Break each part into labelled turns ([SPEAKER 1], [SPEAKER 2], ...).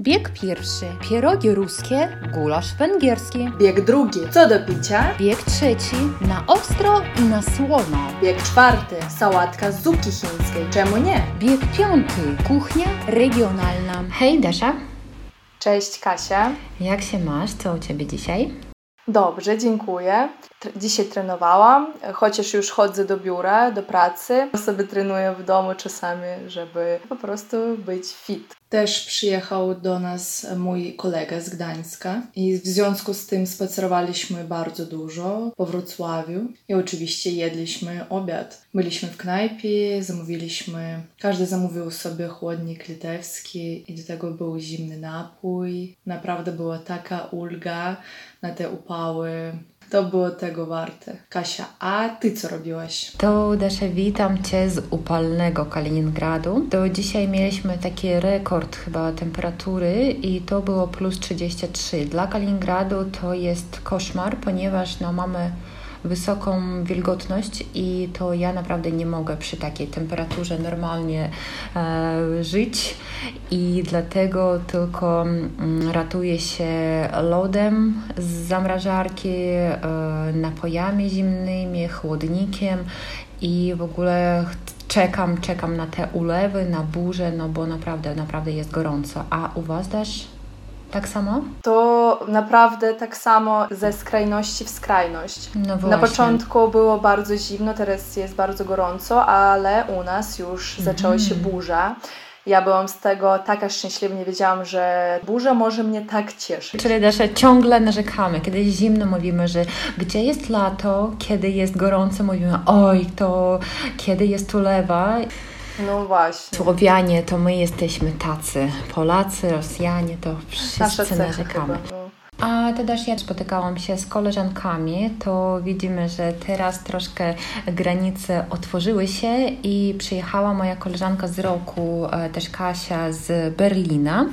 [SPEAKER 1] Bieg pierwszy. Pierogi ruskie, gulasz węgierski.
[SPEAKER 2] Bieg drugi. Co do picia?
[SPEAKER 1] Bieg trzeci. Na ostro i na słono.
[SPEAKER 2] Bieg czwarty. Sałatka z zupki chińskiej. Czemu nie?
[SPEAKER 1] Bieg piąty. Kuchnia regionalna. Hej Dasza,
[SPEAKER 2] Cześć Kasia.
[SPEAKER 1] jak się masz? Co u Ciebie dzisiaj?
[SPEAKER 2] Dobrze, dziękuję. Dzisiaj trenowałam, chociaż już chodzę do biura, do pracy. Sobie trenuję w domu czasami, żeby po prostu być fit. Też przyjechał do nas mój kolega z Gdańska i w związku z tym spacerowaliśmy bardzo dużo po Wrocławiu i oczywiście jedliśmy obiad. Byliśmy w knajpie, zamówiliśmy, każdy zamówił sobie chłodnik litewski i do tego był zimny napój. Naprawdę była taka ulga na te upały. To było tego warte. Kasia, a ty co robiłaś?
[SPEAKER 1] To Dasza, witam Cię z upalnego Kaliningradu. To dzisiaj mieliśmy taki rekord chyba temperatury i to było plus 33. Dla Kaliningradu to jest koszmar, ponieważ no, mamy wysoką wilgotność i to ja naprawdę nie mogę przy takiej temperaturze normalnie e, żyć i dlatego tylko mm, ratuję się lodem z zamrażarki, e, napojami zimnymi, chłodnikiem i w ogóle czekam, czekam na te ulewy, na burzę, no bo naprawdę, naprawdę jest gorąco. A u Was też tak samo?
[SPEAKER 2] To naprawdę tak samo ze skrajności w skrajność.
[SPEAKER 1] No
[SPEAKER 2] Na
[SPEAKER 1] właśnie.
[SPEAKER 2] początku było bardzo zimno, teraz jest bardzo gorąco, ale u nas już zaczęła się
[SPEAKER 1] Mhm.
[SPEAKER 2] burza. Ja byłam z tego taka szczęśliwa, nie wiedziałam, że burza może mnie tak cieszyć.
[SPEAKER 1] Czyli Dasza, ciągle narzekamy. Kiedy jest zimno, mówimy, że gdzie jest lato, kiedy jest gorąco, mówimy, oj, to kiedy jest ulewa.
[SPEAKER 2] No właśnie.
[SPEAKER 1] Słowianie to my jesteśmy tacy. Polacy, Rosjanie to wszyscy narzekamy. A też ja spotykałam się z koleżankami, to widzimy, że teraz troszkę granice otworzyły się i przyjechała moja koleżanka z roku, e, też Kasia z Berlina,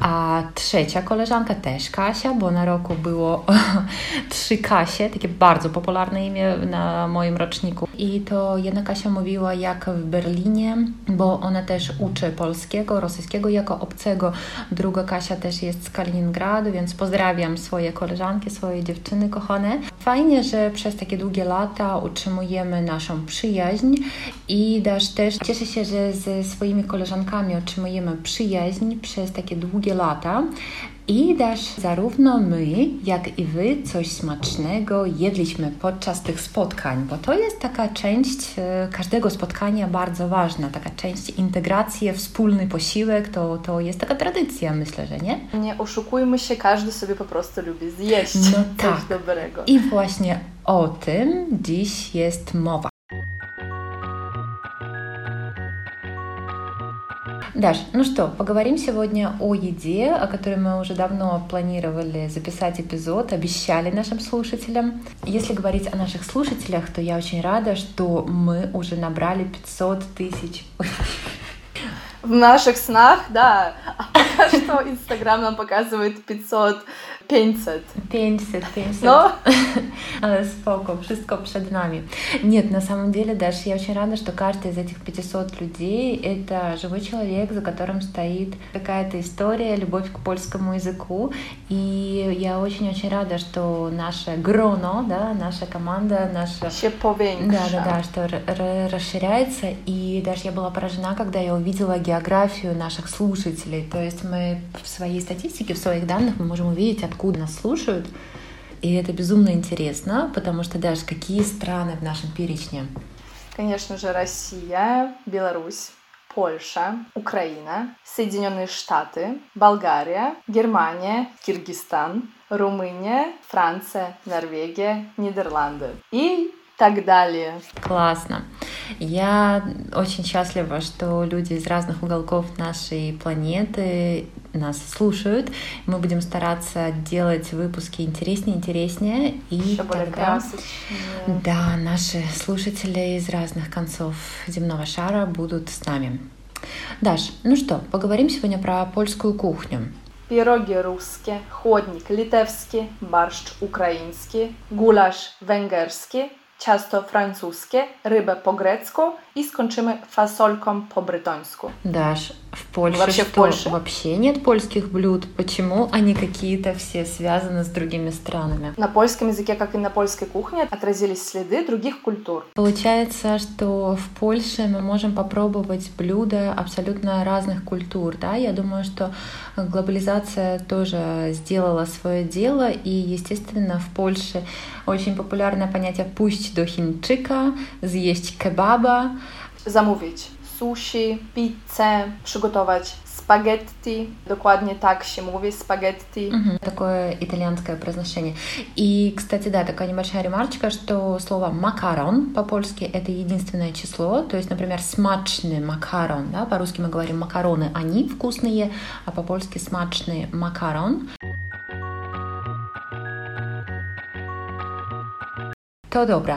[SPEAKER 1] a trzecia koleżanka też Kasia, bo na roku było trzy Kasie, takie bardzo popularne imię na moim roczniku. I to jedna Kasia mówiła jak w Berlinie, bo ona też uczy polskiego, rosyjskiego jako obcego, druga Kasia też jest z Kaliningradu, więc pozdrawiam swoje koleżanki, swoje dziewczyny kochane. Fajnie, że przez takie długie lata utrzymujemy naszą przyjaźń i też też cieszę się, że ze swoimi koleżankami utrzymujemy przyjaźń przez takie długie lata. I też zarówno my, jak i wy coś smacznego jedliśmy podczas tych spotkań, bo to jest taka część e, każdego spotkania bardzo ważna, taka część integracji, wspólny posiłek, to, to jest taka tradycja, myślę, że nie?
[SPEAKER 2] Nie oszukujmy się, każdy sobie po prostu lubi zjeść
[SPEAKER 1] No
[SPEAKER 2] coś
[SPEAKER 1] tak.
[SPEAKER 2] dobrego.
[SPEAKER 1] I właśnie o tym dziś jest mowa. Даш, ну что, поговорим сегодня о еде, о которой мы уже давно планировали записать эпизод, обещали нашим слушателям. Если говорить о наших слушателях, то я очень рада, что мы уже набрали 500 тысяч.
[SPEAKER 2] В наших снах, да. А пока что Инстаграм нам показывает 500, 500.
[SPEAKER 1] 500, 500.
[SPEAKER 2] Но
[SPEAKER 1] Ale spoko, wszystko przed nami. Нет, на самом деле, Даша, я очень рада, что каждый из этих 500 людей — это живой человек, за которым стоит какая-то история, любовь к польскому языку. И я очень-очень рада, что наша Гроно, да, наша команда, наша
[SPEAKER 2] się
[SPEAKER 1] да, да, да, что расширяется. И даже я была поражена, когда я увидела географию наших слушателей. То есть мы в своей статистике, в своих данных мы можем увидеть, откуда нас слушают. И это безумно интересно, потому что даже какие страны в нашем перечне?
[SPEAKER 2] Конечно же, Россия, Беларусь, Польша, Украина, Соединенные Штаты, Болгария, Германия, Киргизстан, Румыния, Франция, Норвегия, Нидерланды и так далее.
[SPEAKER 1] Классно. Я очень счастлива, что люди из разных уголков нашей планеты нас слушают. Мы будем стараться делать выпуски интереснее, интереснее. И
[SPEAKER 2] Еще более
[SPEAKER 1] тогда...
[SPEAKER 2] красочные.
[SPEAKER 1] Да, наши слушатели из разных концов земного шара будут с нами. Даш, ну что, поговорим сегодня про польскую кухню.
[SPEAKER 2] Pierogi ruskie, chłodnik litewski, barszcz ukraiński, gulasz węgierski. ciasto francuskie, rybę po i skończymy fasolką po brytońsku.
[SPEAKER 1] Даш, в Польше
[SPEAKER 2] Вообще в
[SPEAKER 1] что,
[SPEAKER 2] Польше?
[SPEAKER 1] вообще нет польских блюд? Почему они какие-то все связаны с другими странами?
[SPEAKER 2] На польском языке, как и на польской кухне, отразились следы других культур.
[SPEAKER 1] Получается, что в Польше мы можем попробовать блюда абсолютно разных культур, да? Я думаю, что глобализация тоже сделала свое дело, и, естественно, в Польше очень популярное понятие «пусть до хинчика», «съесть кебаба».
[SPEAKER 2] Zamówić sushi, pizzę, przygotować spaghetti. Dokładnie tak się mówi, spaghetti.
[SPEAKER 1] Мгм. Такое итальянское произношение. И, кстати, да, такая небольшая ремарочка, что слово макарон по-польски это единственное число. То есть, например, смачный макарон, да, по-русски мы говорим макароны, они вкусные, а по-польски смачный макарон. То добро.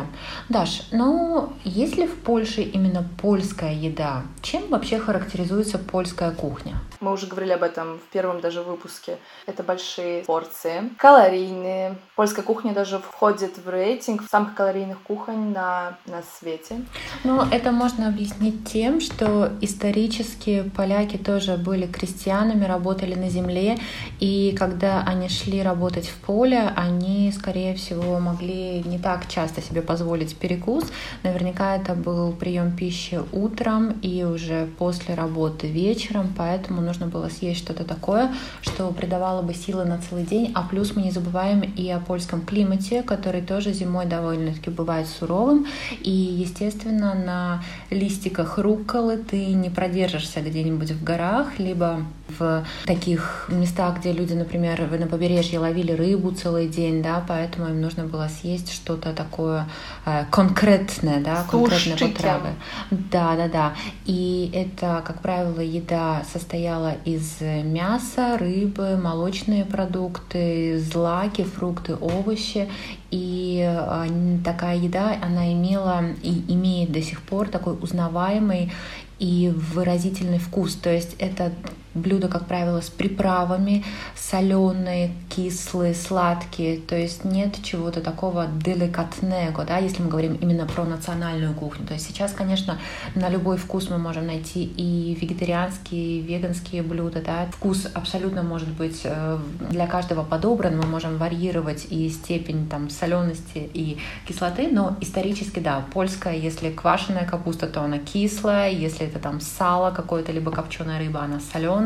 [SPEAKER 1] Даш, ну, есть ли в Польше именно польская еда? Чем вообще характеризуется польская кухня?
[SPEAKER 2] Мы уже говорили об этом в первом даже выпуске. Это большие порции, калорийные. Польская кухня даже входит в рейтинг самых калорийных кухонь на, на свете.
[SPEAKER 1] Ну, это можно объяснить тем, что исторически поляки тоже были крестьянами, работали на земле, и когда они шли работать в поле, они, скорее всего, могли не так часто себе позволить перекус. Наверняка это был прием пищи утром и уже после работы вечером, поэтому нужно было съесть что-то такое, что придавало бы силы на целый день. А плюс мы не забываем и о польском климате, который тоже зимой довольно-таки бывает суровым. И, естественно, на листиках рукколы ты не продержишься где-нибудь в горах, либо в таких местах, где люди, например, на побережье ловили рыбу целый день, да, поэтому им нужно было съесть что-то такое э, конкретное, да,
[SPEAKER 2] С
[SPEAKER 1] конкретные
[SPEAKER 2] ушчиком.
[SPEAKER 1] потравы. Да, да, да. И это, как правило, еда состояла из мяса, рыбы, молочные продукты, злаки, фрукты, овощи. И э, такая еда, она имела и имеет до сих пор такой узнаваемый и выразительный вкус. То есть это блюда, как правило, с приправами, соленые, кислые, сладкие. То есть нет чего-то такого деликатного, да, если мы говорим именно про национальную кухню. То есть сейчас, конечно, на любой вкус мы можем найти и вегетарианские, и веганские блюда, да. Вкус абсолютно может быть э, для каждого подобран, мы можем варьировать и степень там солености и кислоты, но исторически, да, польская, если квашеная капуста, то она кислая, если это там сало какое-то, либо копченая рыба, она соленая,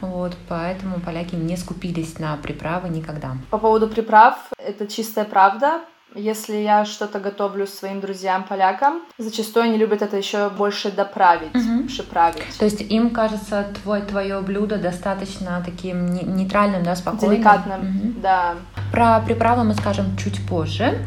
[SPEAKER 1] вот, поэтому поляки не скупились на приправы никогда.
[SPEAKER 2] По поводу приправ, это чистая правда. Если я что-то готовлю своим друзьям-полякам, зачастую они любят это еще больше доправить,
[SPEAKER 1] Мгм.
[SPEAKER 2] приправить.
[SPEAKER 1] То есть им кажется твой, твое блюдо достаточно таким не- нейтральным, да, спокойным.
[SPEAKER 2] Деликатным,
[SPEAKER 1] Мгм.
[SPEAKER 2] да.
[SPEAKER 1] Про приправы мы скажем чуть позже.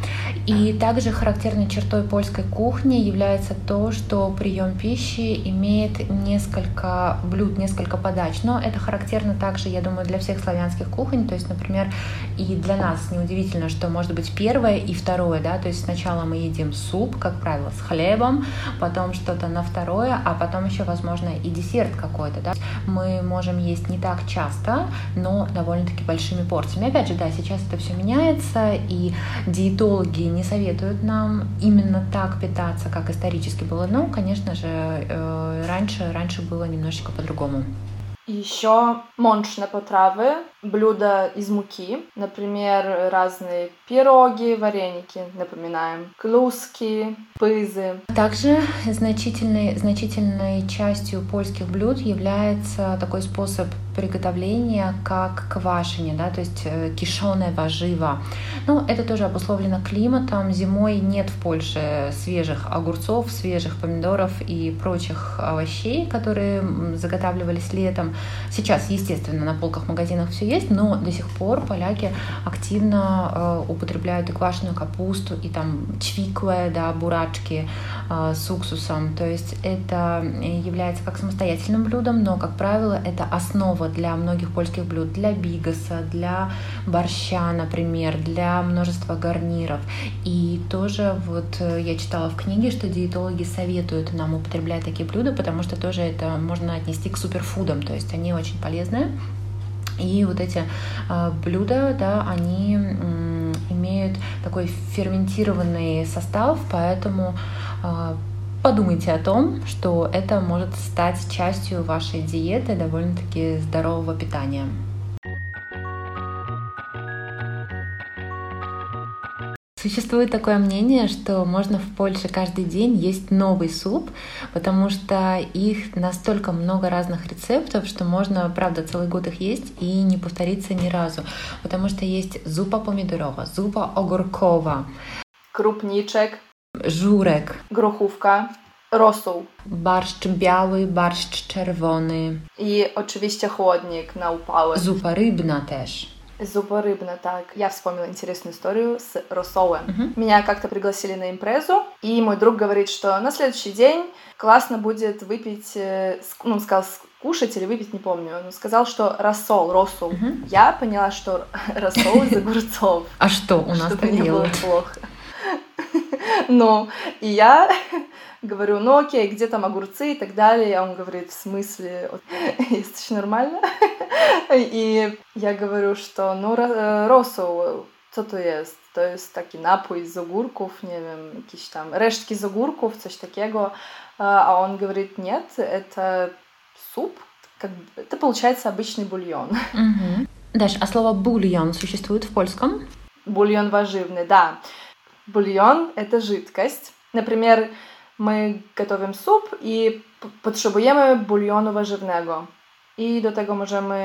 [SPEAKER 1] И также характерной чертой польской кухни является то, что прием пищи имеет несколько блюд, несколько подач. Но это характерно также, я думаю, для всех славянских кухонь. То есть, например, и для нас неудивительно, что может быть первое и второе, да, то есть сначала мы едим суп, как правило, с хлебом, потом что-то на второе, а потом еще, возможно, и десерт какой-то, да. Мы можем есть не так часто, но довольно-таки большими порциями. Опять же, да, сейчас это все меняется, и диетологи не советуют нам именно так питаться, как исторически было. Но, конечно же, э, раньше, раньше было немножечко по-другому.
[SPEAKER 2] Еще моншные потравы, блюда из муки, например, разные пироги, вареники, напоминаем, клуски, пызы.
[SPEAKER 1] Также значительной, значительной частью польских блюд является такой способ приготовления, как квашение, да, то есть э, кишеное воживо. Ну, это тоже обусловлено климатом. Зимой нет в Польше свежих огурцов, свежих помидоров и прочих овощей, которые заготавливались летом. Сейчас, естественно, на полках магазинах все есть, но до сих пор поляки активно э, употребляют и квашеную капусту, и там чвикве, да, бурачки с уксусом. То есть это является как самостоятельным блюдом, но, как правило, это основа для многих польских блюд, для бигаса, для борща, например, для множества гарниров. И тоже вот э, я читала в книге, что диетологи советуют нам употреблять такие блюда, потому что тоже это можно отнести к суперфудам, то есть они очень полезные. И вот эти э, блюда, да, они имеют имеют такой ферментированный состав, поэтому э, подумайте о том, что это может стать частью вашей диеты довольно-таки здорового питания. Существует такое мнение, что можно в Польше каждый день есть новый суп, потому что их настолько много разных рецептов, что можно, правда, целый год их есть и не повториться ни разу. Потому что есть зупа помидорова, зупа огуркова,
[SPEAKER 2] крупничек,
[SPEAKER 1] журек,
[SPEAKER 2] grochówka, rosół,
[SPEAKER 1] barszcz biały, barszcz czerwony
[SPEAKER 2] i oczywiście chłodnik na upały.
[SPEAKER 1] Zupa rybna też.
[SPEAKER 2] Зуба рыбна, так. Я вспомнила интересную историю с росолом. Uh-huh. Меня как-то пригласили на импрезу, и мой друг говорит, что на следующий день классно будет выпить, ну, он сказал, кушать или выпить, не помню. Он сказал, что рассол, росол. Uh-huh. Я поняла, что рассол из огурцов.
[SPEAKER 1] А что у нас
[SPEAKER 2] так делают? плохо. Ну, и я говорю, ну окей, где там огурцы и так далее. А он говорит, в смысле, есть очень нормально. И я говорю, что ну rosół, co to jest? To jest taki napój z ogórków, nie wiem, jakieś tam resztki z ogórków, coś takiego. А он говорит, нет, это суп, как, это получается обычный бульон.
[SPEAKER 1] Угу. Даш, а слово бульон существует в польском?
[SPEAKER 2] Бульон воживный, да. Бульон — это жидкость. Например, my готовим суп i potrzebujemy bulionu warzywnego. I do tego możemy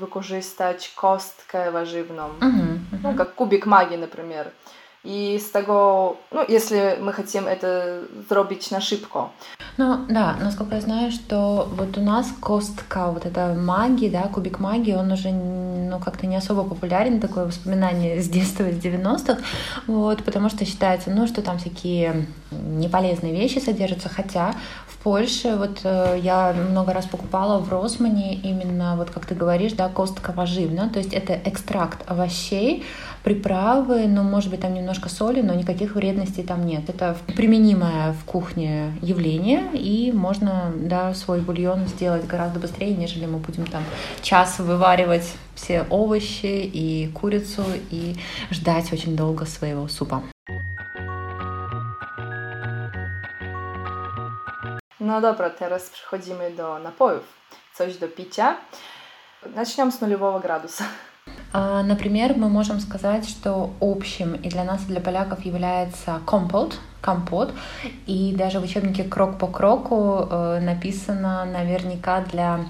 [SPEAKER 2] wykorzystać kostkę warzywną. Mm -hmm. Ну, как кубик магии, например. И с того, ну, если мы хотим это сделать на шибко.
[SPEAKER 1] Ну, да, насколько я знаю, что вот у нас костка, вот эта магия, да, кубик магии, он уже, ну, как-то не особо популярен, такое воспоминание с детства, с 90-х, вот, потому что считается, ну, что там всякие неполезные вещи содержатся, хотя в Польше вот э, я много раз покупала в Росмане именно, вот как ты говоришь, да, костка поживна, то есть это экстракт овощей, приправы, ну, может быть, там немножко соли, но никаких вредностей там нет. Это применимое в кухне явление, и можно, да, свой бульон сделать гораздо быстрее, нежели мы будем там час вываривать все овощи и курицу и ждать очень долго своего супа.
[SPEAKER 2] No dobra, teraz przechodzimy do. Coś do picia. Начнем с нулевого градуса.
[SPEAKER 1] Например, мы можем сказать, что общим и для нас, и для поляков является компот, компот. И даже в учебнике «Крок по кроку» э, написано наверняка для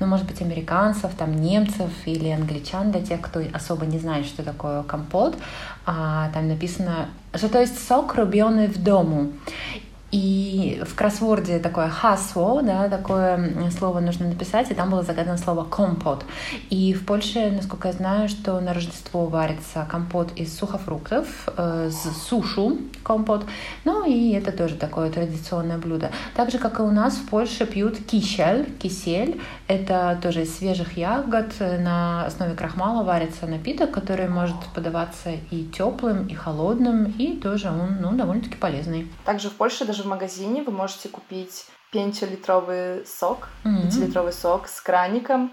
[SPEAKER 1] ну, может быть, американцев, там, немцев или англичан, для тех, кто особо не знает, что такое компот, а, там написано, что то есть сок, рубленый в дому. И в кроссворде такое хасло, да, такое слово нужно написать, и там было загадано слово компот. И в Польше, насколько я знаю, что на Рождество варится компот из сухофруктов, э, с сушу компот. Ну и это тоже такое традиционное блюдо. Так же, как и у нас в Польше пьют кисель, кисель. Это тоже из свежих ягод. На основе крахмала варится напиток, который может подаваться и теплым, и холодным, и тоже он ну, довольно-таки полезный.
[SPEAKER 2] Также в Польше даже в магазине вы можете купить 5-литровый сок, mm-hmm. 5-литровый сок с краником.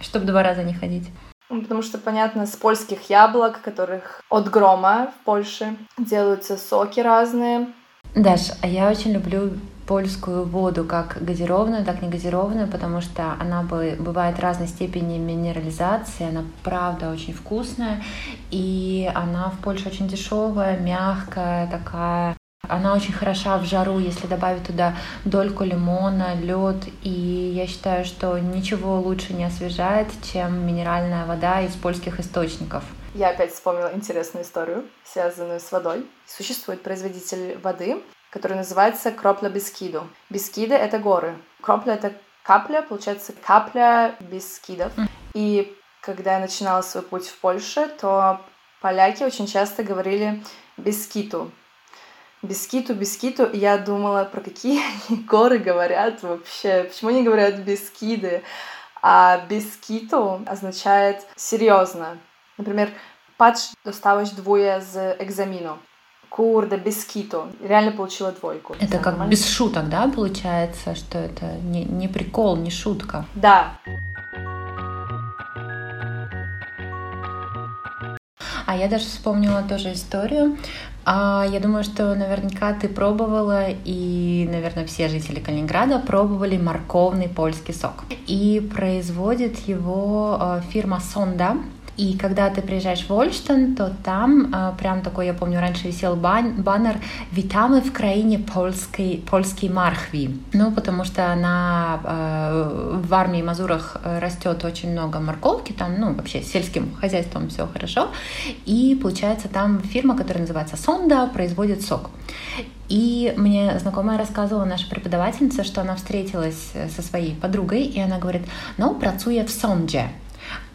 [SPEAKER 1] Чтобы два раза не ходить.
[SPEAKER 2] Ну, потому что, понятно, с польских яблок, которых от грома в Польше делаются соки разные.
[SPEAKER 1] Даш, а я очень люблю польскую воду как газированную, так и не газированную, потому что она бывает разной степени минерализации, она правда очень вкусная, и она в Польше очень дешевая, мягкая, такая она очень хороша в жару, если добавить туда дольку лимона, лед. И я считаю, что ничего лучше не освежает, чем минеральная вода из польских источников.
[SPEAKER 2] Я опять вспомнила интересную историю, связанную с водой. Существует производитель воды, который называется Кропля Бескиду. Бескиды — это горы. Кропля — это капля, получается, капля Бескидов. Mm. И когда я начинала свой путь в Польше, то поляки очень часто говорили Бескиту, Бискиту, Бискиту. И я думала, про какие они горы говорят вообще. Почему они говорят Бескиды? А Бискиту означает серьезно. Например, patrz, dostałeś dwóje z egzaminu. Курда, бискиту. Реально получила двойку.
[SPEAKER 1] Это как нормально? без шуток, да, получается, что это не, не прикол, не шутка?
[SPEAKER 2] Да.
[SPEAKER 1] А я даже вспомнила тоже историю. А я думаю, что наверняка ты пробовала, и, наверное, все жители Калининграда пробовали морковный польский сок. И производит его э, фирма Сонда. И когда ты приезжаешь в Ольштен, то там э, прям такой, я помню, раньше висел бан баннер «Витамы в краине польской, польской мархви». Ну, потому что на, э, в армии Мазурах растет очень много морковки, там, ну, вообще сельским хозяйством все хорошо. И, получается, там фирма, которая называется «Сонда», производит сок. И мне знакомая рассказывала, наша преподавательница, что она встретилась со своей подругой, и она говорит, ну, працуя в Сонде.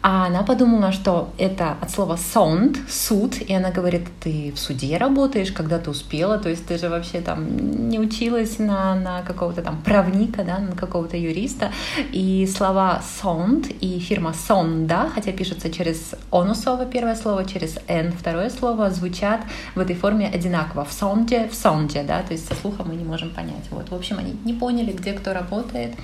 [SPEAKER 1] А она подумала, что это от слова sound, суд, и она говорит, ты в суде работаешь, когда ты успела, то есть ты же вообще там не училась на, на какого-то там правника, да, на какого-то юриста, и слова sound и фирма sonda, хотя пишется через онусово первое слово, через n второе слово, звучат в этой форме одинаково, в сонде, в сонде, да, то есть со слухом мы не можем понять, вот, в общем, они не поняли, где кто работает.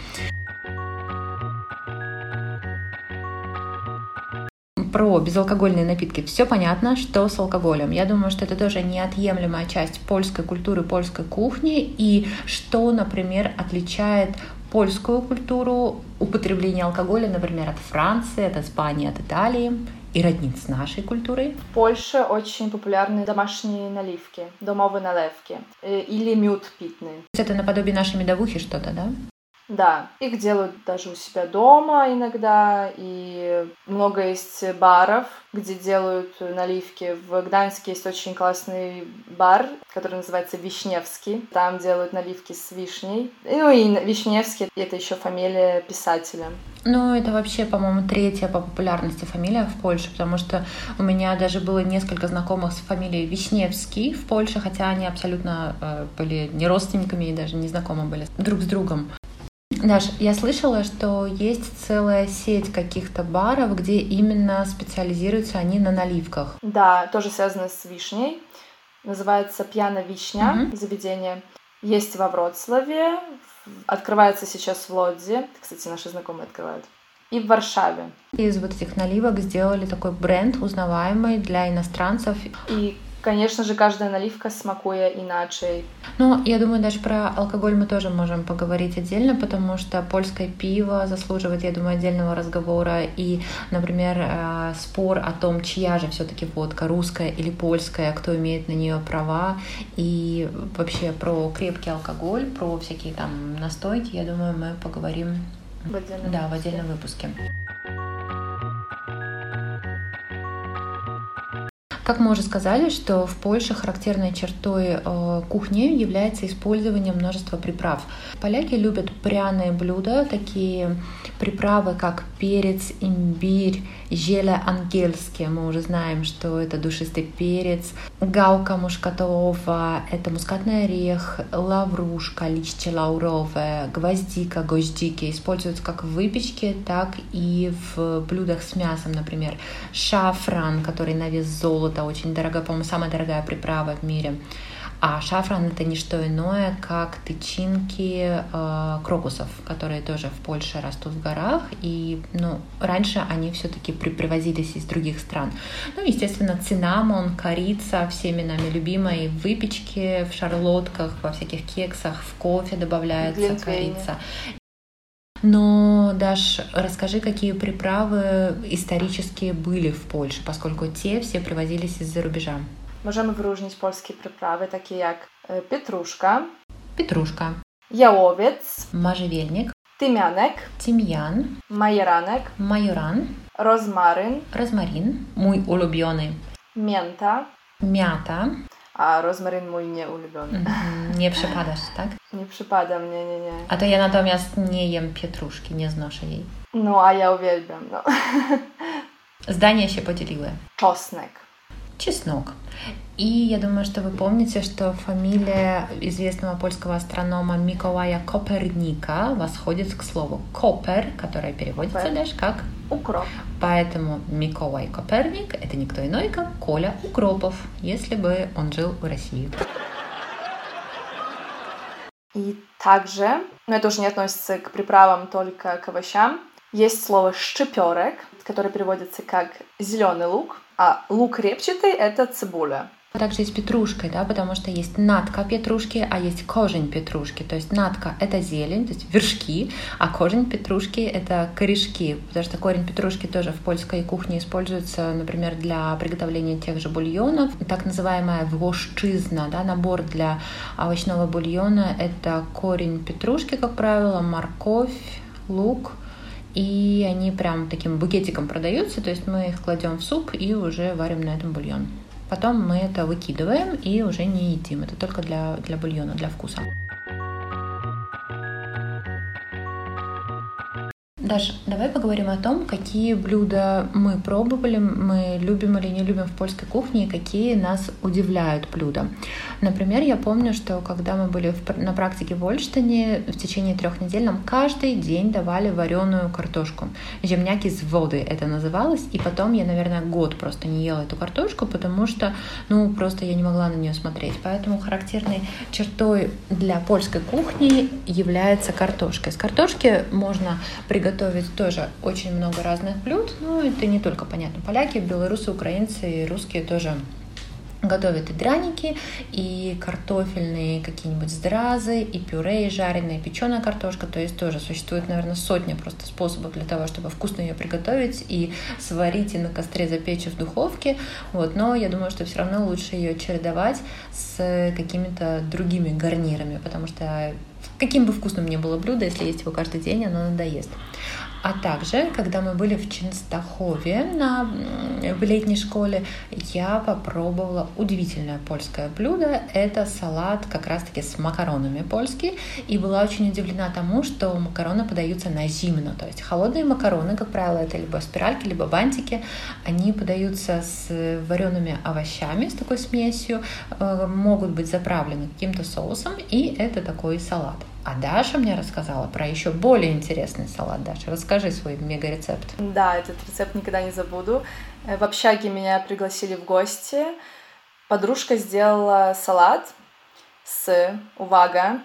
[SPEAKER 1] Про безалкогольные напитки все понятно, что с алкоголем. Я думаю, что это тоже неотъемлемая часть польской культуры, польской кухни, и что, например, отличает польскую культуру употребления алкоголя, например, от Франции, от Испании, от Италии и роднит с нашей культурой.
[SPEAKER 2] В Польше очень популярны домашние наливки, домовые наливки э, или мед питный.
[SPEAKER 1] Это наподобие нашей медовухи что-то, да?
[SPEAKER 2] Да, их делают даже у себя дома иногда, и много есть баров, где делают наливки. В Гданьске есть очень классный бар, который называется Вишневский. Там делают наливки с вишней. Ну и Вишневский — это еще фамилия писателя.
[SPEAKER 1] Ну, это вообще, по-моему, третья по популярности фамилия в Польше, потому что у меня даже было несколько знакомых с фамилией Вишневский в Польше, хотя они абсолютно э, были не родственниками и даже не знакомы были друг с другом. Даш, я слышала, что есть целая сеть каких-то баров, где именно специализируются они на наливках.
[SPEAKER 2] Да, тоже связано с вишней. Называется «Пьяна вишня» mm-hmm. заведение. Есть во Вроцлаве, открывается сейчас в Лодзе. Кстати, наши знакомые открывают. И в Варшаве.
[SPEAKER 1] Из вот этих наливок сделали такой бренд узнаваемый для иностранцев.
[SPEAKER 2] И Конечно же, каждая наливка смакуя иначе.
[SPEAKER 1] Ну, я думаю, даже про алкоголь мы тоже можем поговорить отдельно, потому что польское пиво заслуживает, я думаю, отдельного разговора. И, например, э, спор о том, чья же все-таки водка, русская или польская, кто имеет на нее права, и вообще про крепкий алкоголь, про всякие там настойки, я думаю, мы поговорим
[SPEAKER 2] в отдельном
[SPEAKER 1] да, в отдельном выпуске. Как мы уже сказали, что в Польше характерной чертой э, кухни является использование множества приправ. Поляки любят пряные блюда, такие приправы, как перец, имбирь, желе ангельские. Мы уже знаем, что это душистый перец. Галка мушкатова — это мускатный орех, лаврушка, листья лауровые, гвоздика, гвоздики. Используются как в выпечке, так и в блюдах с мясом, например. Шафран, который на вес золота, очень дорогая, по-моему, самая дорогая приправа в мире. А шафран это не что иное, как тычинки э, крокусов, которые тоже в Польше растут в горах. И ну, раньше они все-таки при привозились из других стран. Ну, естественно, цинамон, корица, всеми нами любимые в выпечке, в шарлотках, во всяких кексах, в кофе добавляется Глинтвейне. корица. Но, Даш, расскажи, какие приправы исторические были в Польше, поскольку те все привозились из-за рубежа.
[SPEAKER 2] możemy wyróżnić polskie przyprawy, takie jak e, pietruszka,
[SPEAKER 1] pietruszka,
[SPEAKER 2] jałowiec,
[SPEAKER 1] marzywielnik,
[SPEAKER 2] tymianek,
[SPEAKER 1] tymian,
[SPEAKER 2] majeranek,
[SPEAKER 1] majoran,
[SPEAKER 2] rozmaryn,
[SPEAKER 1] rozmarin, mój ulubiony,
[SPEAKER 2] mięta,
[SPEAKER 1] miata,
[SPEAKER 2] a rozmaryn mój nieulubiony.
[SPEAKER 1] Mhm. Nie przepadasz, tak?
[SPEAKER 2] Nie przypadam, nie, nie, nie.
[SPEAKER 1] A to ja natomiast nie jem pietruszki, nie znoszę jej.
[SPEAKER 2] No, a ja uwielbiam, no.
[SPEAKER 1] Zdania się podzieliły.
[SPEAKER 2] Czosnek.
[SPEAKER 1] Чеснок. И я думаю, что вы помните, что фамилия известного польского астронома Миколая Коперника восходит к слову «копер», которое переводится Копер. даже как
[SPEAKER 2] «укроп».
[SPEAKER 1] Поэтому Миколай Коперник — это никто иной, как Коля Укропов, если бы он жил в России.
[SPEAKER 2] И также, но это уже не относится к приправам, только к овощам, Есть слово «шчеперек», которое переводится как «зеленый лук», а лук репчатый — это цибуля.
[SPEAKER 1] Также есть петрушкой, да, потому что есть натка петрушки, а есть кожень петрушки. То есть натка — это зелень, то есть вершки, а кожень петрушки — это корешки, потому что корень петрушки тоже в польской кухне используется, например, для приготовления тех же бульонов. Так называемая вошчизна, да, набор для овощного бульона — это корень петрушки, как правило, морковь, лук — и они прям таким букетиком продаются, то есть мы их кладем в суп и уже варим на этом бульон. Потом мы это выкидываем и уже не едим. Это только для, для бульона, для вкуса. Даша, давай поговорим о том, какие блюда мы пробовали, мы любим или не любим в польской кухне, и какие нас удивляют блюда. Например, я помню, что когда мы были в, на практике в Ольштине, в течение трех недель нам каждый день давали вареную картошку. Земняки с воды это называлось, и потом я, наверное, год просто не ела эту картошку, потому что, ну, просто я не могла на нее смотреть. Поэтому характерной чертой для польской кухни является картошка. Из картошки можно приготовить готовить тоже очень много разных блюд. Ну, это не только, понятно, поляки, белорусы, украинцы и русские тоже готовят и драники, и картофельные какие-нибудь здразы, и пюре, и жареная, и печеная картошка. То есть тоже существует, наверное, сотня просто способов для того, чтобы вкусно ее приготовить и сварить, и на костре запечь в духовке. Вот. Но я думаю, что все равно лучше ее чередовать с какими-то другими гарнирами, потому что каким бы вкусным ни было блюдо, если есть его каждый день, оно надоест. А также, когда мы были в Чинстахове на, в летней школе, я попробовала удивительное польское блюдо. Это салат как раз-таки с макаронами польский. И была очень удивлена тому, что макароны подаются на зимно. То есть холодные макароны, как правило, это либо спиральки, либо бантики. Они подаются с вареными овощами, с такой смесью, э, могут быть заправлены каким-то соусом. И это такой салат. А Даша мне рассказала про еще более интересный салат. Даша, расскажи свой мега-рецепт.
[SPEAKER 2] Да, этот рецепт никогда не забуду. Э, в общаге меня пригласили в гости. Подружка сделала салат с, увага,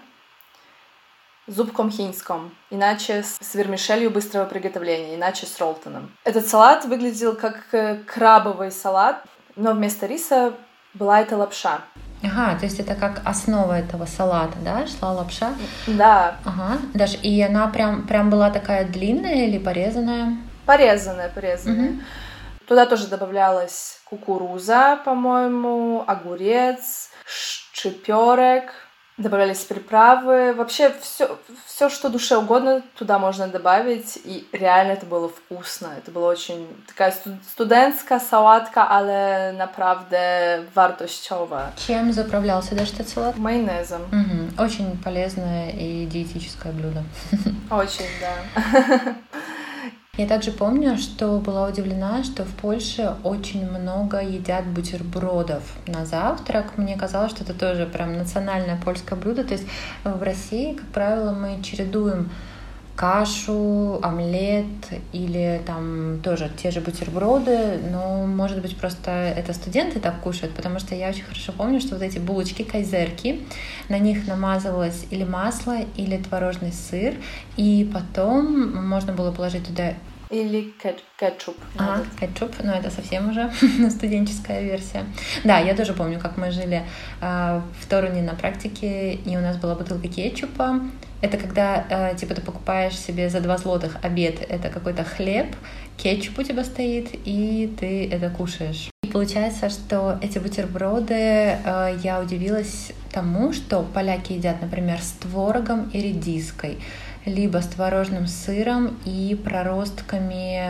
[SPEAKER 2] зубком хинском, иначе с вермишелью быстрого приготовления, иначе с ролтоном. Этот салат выглядел как э, крабовый салат, но вместо риса была эта лапша.
[SPEAKER 1] Ага, то есть это как основа этого салата, да, шла лапша?
[SPEAKER 2] Да.
[SPEAKER 1] Ага, даже и она прям, прям была такая длинная или порезанная?
[SPEAKER 2] Порезанная, порезанная. Угу. Туда тоже добавлялась кукуруза, по-моему, огурец, шиперек, добавлялись приправы. Вообще все, все, что душе угодно, туда можно добавить. И реально это было вкусно. Это была очень такая студентская салатка, але naprawdę wartościowa.
[SPEAKER 1] Чем заправлялся даже этот салат?
[SPEAKER 2] Майонезом.
[SPEAKER 1] Угу. Очень полезное и диетическое блюдо.
[SPEAKER 2] Очень, да.
[SPEAKER 1] Я также помню, что была удивлена, что в Польше очень много едят бутербродов на завтрак. Мне казалось, что это тоже прям национальное польское блюдо. То есть в России, как правило, мы чередуем кашу, омлет или там тоже те же бутерброды, но может быть просто это студенты так кушают, потому что я очень хорошо помню, что вот эти булочки кайзерки, на них намазывалось или масло, или творожный сыр, и потом можно было положить туда
[SPEAKER 2] или кетчуп.
[SPEAKER 1] А, кетчуп, но это совсем уже студенческая версия. Да, я тоже помню, как мы жили э, в Торуне на практике, и у нас была бутылка кетчупа. Это когда, э, типа, ты покупаешь себе за два злотых обед, это какой-то хлеб, кетчуп у тебя стоит, и ты это кушаешь. И получается, что эти бутерброды, э, я удивилась тому, что поляки едят, например, с творогом и редиской либо с творожным сыром и проростками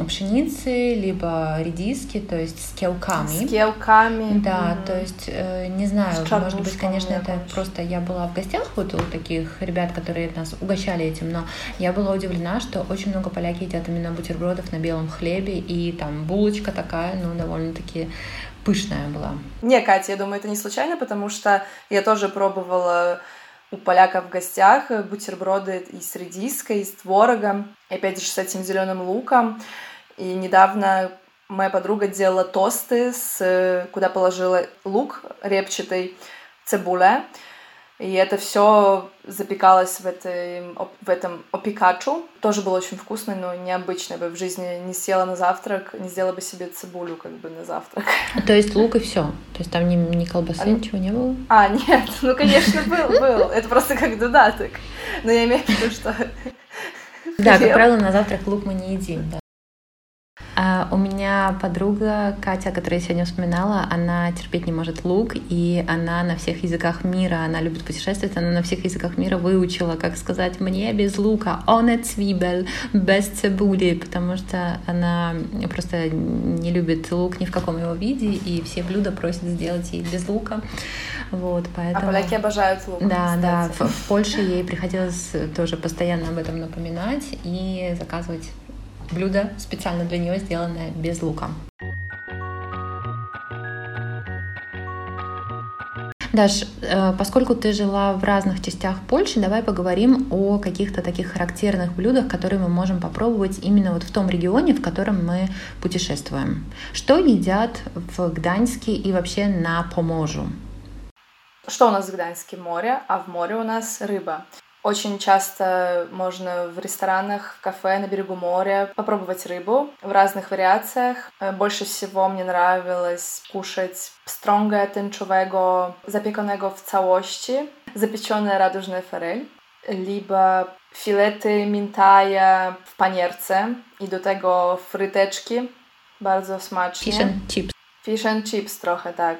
[SPEAKER 1] э, пшеницы, либо редиски, то есть с келками.
[SPEAKER 2] С келками.
[SPEAKER 1] Да, mm-hmm. то есть, э, не знаю, может быть, конечно, это больше. просто я была в гостях вот у таких ребят, которые нас угощали этим, но я была удивлена, что очень много поляки едят именно бутербродов на белом хлебе, и там булочка такая, ну, довольно-таки пышная была.
[SPEAKER 2] Не, Катя, я думаю, это не случайно, потому что я тоже пробовала у поляков в гостях э, бутерброды и с редиской, и с творогом, и опять же с этим зеленым луком. И недавно моя подруга делала тосты, с, куда положила лук репчатый, цибуля, И это все запекалось в, этой, в этом опикачу. Тоже было очень вкусно, но необычно. Я бы в жизни не съела на завтрак, не сделала бы себе цибулю как бы на завтрак.
[SPEAKER 1] То есть лук и все? То есть там ни, ни колбасы, а, ничего не было?
[SPEAKER 2] А, нет, ну, конечно, был, был. Это просто как додаток. Но я имею в виду, что...
[SPEAKER 1] Да, как правило, на завтрак лук мы не едим, да. А у меня подруга Катя, которую я сегодня вспоминала, она терпеть не может лук, и она на всех языках мира, она любит путешествовать, она на всех языках мира выучила, как сказать мне без лука, ohne Zwiebel, без цибули, потому что она просто не любит лук ни в каком его виде, и все блюда просят сделать ей без лука. Вот,
[SPEAKER 2] поэтому... А поляки обожают лук.
[SPEAKER 1] Да, кстати. да. В, в Польше ей приходилось тоже постоянно об этом напоминать и заказывать блюдо специально для нее сделанное без лука. Даш, э, поскольку ты жила в разных частях Польши, давай поговорим о каких-то таких характерных блюдах, которые мы можем попробовать именно вот в том регионе, в котором мы путешествуем. Что едят в Гданьске и вообще на Поможу?
[SPEAKER 2] Что у нас в Гданьске? Море, а в море у нас рыба. Очень часто можно в ресторанах, в кафе на берегу моря попробовать рыбу в разных вариациях. Э, больше всего мне нравилось кушать стронга тęczowego, запеканного в całości, запеченная радужная форель, либо filety mintaja w panierce i do tego fryteczki, bardzo smacznie.
[SPEAKER 1] Fish and chips.
[SPEAKER 2] Fish and chips trochę, tak.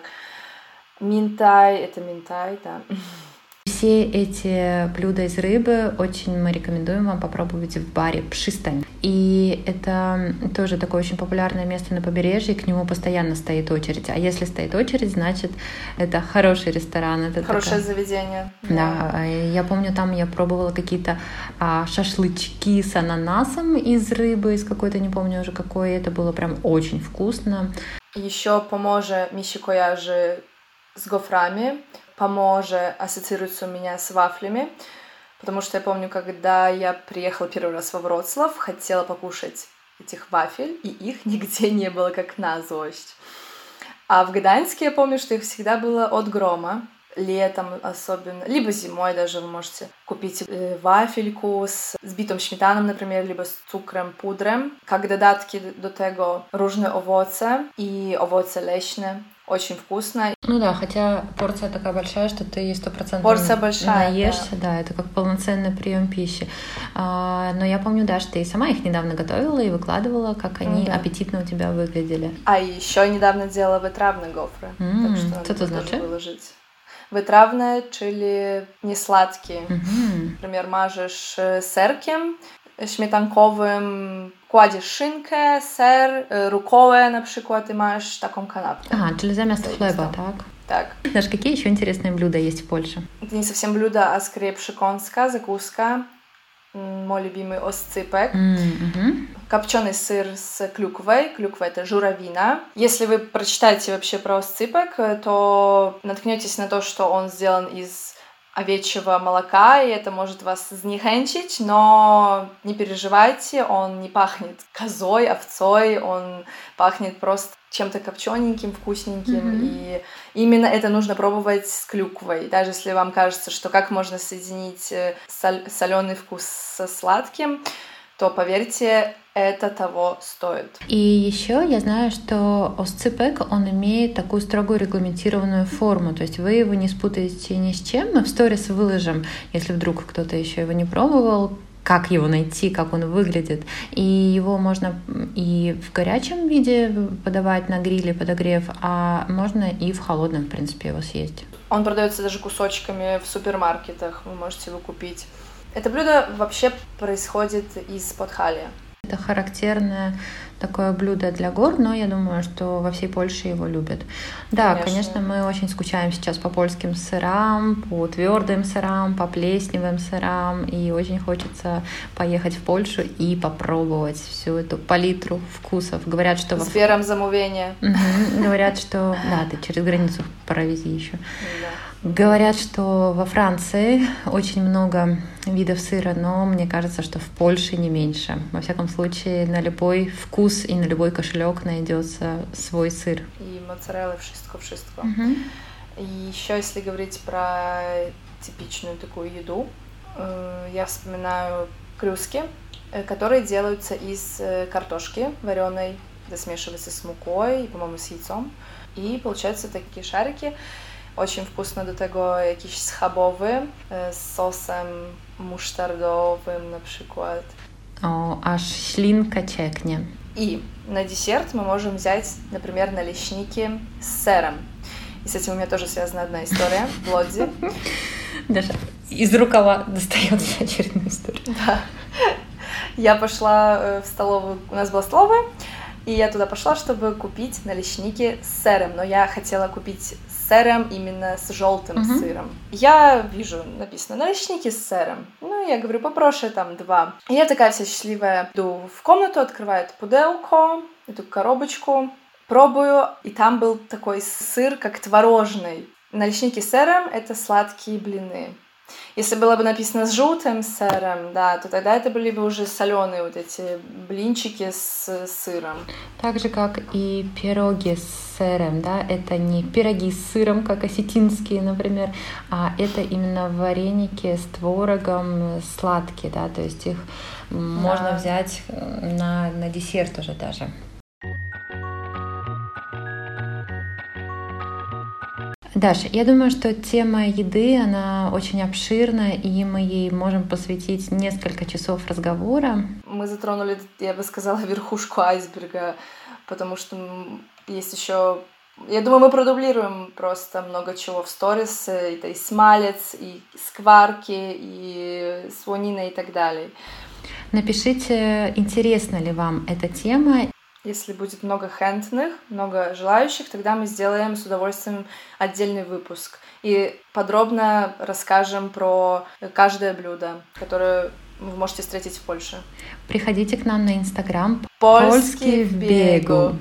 [SPEAKER 2] Mintaj, это mintaj, tak.
[SPEAKER 1] Все эти блюда из рыбы очень мы рекомендуем вам попробовать в баре «Пшистань». И это тоже такое очень популярное место на побережье, к нему постоянно стоит очередь. А если стоит очередь, значит, это хороший ресторан. Это
[SPEAKER 2] Хорошее такое... заведение.
[SPEAKER 1] Да. да, я помню, там я пробовала какие-то а, шашлычки с ананасом из рыбы, из какой-то, не помню уже какой, это было прям очень вкусно.
[SPEAKER 2] Еще поможет мишикояжи с гофрами поможе ассоциируется у меня с вафлями, потому что я помню, когда я приехала первый раз во Вроцлав, хотела покушать этих вафель, и их нигде не было, как на злость. А в Гданьске я помню, что их всегда было от грома, летом особенно, либо зимой даже вы можете купить э, вафельку с збитым śmietaną, например, либо с цукром, пудрem. Как додатки до tego różne owoce i owoce leśne, очень вкусно.
[SPEAKER 1] Ну да, хотя порция такая большая, что ты сто процентов
[SPEAKER 2] порция большая,
[SPEAKER 1] наешься, да. да, это как полноценный прием пищи. А, но я помню, да, что ты сама их недавно готовила и выкладывала, как они да. аппетитно у тебя выглядели.
[SPEAKER 2] А еще недавно делала вытравные гофры,
[SPEAKER 1] mm, так что что это значит?
[SPEAKER 2] выложить. Вытравные, чили не сладкие. Mm-hmm. Например, мажешь э, серкем, śmietankowym kładziesz szynkę, ser, rukołę na przykład i masz taką kanapkę.
[SPEAKER 1] А, czyli zamiast chleba, tak?
[SPEAKER 2] Так.
[SPEAKER 1] Знаешь, какие еще интересные блюда есть в Польше?
[SPEAKER 2] Это не совсем блюдо, а скорее przekąska, закуска. Мой любимый осципек.
[SPEAKER 1] Mm-hmm.
[SPEAKER 2] Копченый сыр с клюквой. Клюква это журавина. Если вы прочитаете вообще про осципек, то наткнетесь на то, что он сделан из овечьего молока, и это может вас зniechęcić, но не переживайте, он не пахнет козой, овцой, он пахнет просто чем-то копчененьким, вкусненьким, mm-hmm. и именно это нужно пробовать с клюквой. Даже если вам кажется, что как можно соединить э, соль- соленый вкус со сладким, то поверьте, это того стоит.
[SPEAKER 1] И еще я знаю, что осципек, он имеет такую строгую регламентированную форму, то есть вы его не спутаете ни с чем. Мы в сторис выложим, если вдруг кто-то еще его не пробовал, как его найти, как он выглядит. И его можно и в горячем виде подавать на гриле, подогрев, а можно и в холодном, в принципе, его съесть.
[SPEAKER 2] Он продается даже кусочками в супермаркетах, вы можете его купить. Это блюдо вообще происходит из подхалия.
[SPEAKER 1] Это характерное такое блюдо для гор, но я думаю, что во всей Польше его любят. Да, конечно, конечно мы очень скучаем сейчас по польским сырам, по твердым сырам, по плесневым сырам, и очень хочется поехать в Польшу и попробовать всю эту палитру вкусов. Говорят, что...
[SPEAKER 2] С вером замовения.
[SPEAKER 1] Говорят, что... Да, ты через границу провези еще. Говорят, что во Франции очень много видов сыра, но мне кажется, что в Польше не меньше. Во всяком случае, на любой вкус и на любой кошелек найдется свой сыр.
[SPEAKER 2] И моцарелла, wszystko, wszystko. Угу. И еще, если говорить про типичную такую еду. Э, я вспоминаю крюски, э, которые делаются из картошки вареной, это смешивается с мукой и, по-моему, с яйцом. И получаются такие шарики. Очень вкусно до tego jakieś schabowy z sosem musztardowym na przykład.
[SPEAKER 1] O, aż ślinka cieknie.
[SPEAKER 2] И на десерт мы можем взять, например, наличники с сыром. И с этим у меня тоже связана одна история в Лодзе.
[SPEAKER 1] Даже из рукава достается очередная история.
[SPEAKER 2] Да. Я пошла в столовую, у нас была столовая, и я туда пошла, чтобы купить наличники с сыром. Но я хотела купить сыром именно с желтым uh-huh. сыром. Я вижу, написано наличники с сыром. Ну, я говорю, попрошу там два. И я такая вся счастливая, иду в комнату, открываю эту пуделку, эту коробочку, пробую, и там был такой сыр, как творожный. Наличники с сыром — это сладкие блины. Если было бы написано с желтым сыром, да, то тогда это были бы уже соленые вот эти блинчики с сыром.
[SPEAKER 1] Так же, как и пироги с сыром, да, это не пироги с сыром, как осетинские, например, а это именно вареники с творогом сладкие, да, то есть их да. можно взять на, на десерт уже даже. Даша, я думаю, что тема еды, она очень обширна, и мы ей можем посвятить несколько часов разговора.
[SPEAKER 2] Мы затронули, я бы сказала, верхушку айсберга, потому что есть еще я думаю, мы продублируем просто много чего в сторис. Это и смалец, и скварки, и свонина и так далее.
[SPEAKER 1] Напишите, интересна ли вам эта тема.
[SPEAKER 2] Если будет много хендных, много желающих, тогда мы сделаем с удовольствием отдельный выпуск и подробно расскажем про каждое блюдо, которое вы можете встретить в Польше.
[SPEAKER 1] Приходите к нам на Инстаграм
[SPEAKER 2] Польский в бегу.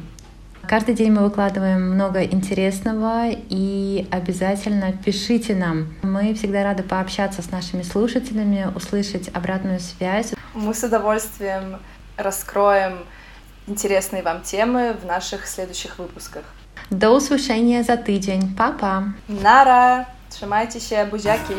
[SPEAKER 1] Каждый день мы выкладываем много интересного и обязательно пишите нам. Мы всегда рады пообщаться с нашими слушателями, услышать обратную связь.
[SPEAKER 2] Мы с удовольствием раскроем интересные вам темы в наших следующих выпусках.
[SPEAKER 1] До услышания за тыдзень. Папа.
[SPEAKER 2] Нара! Trzymajcie się, buziaki!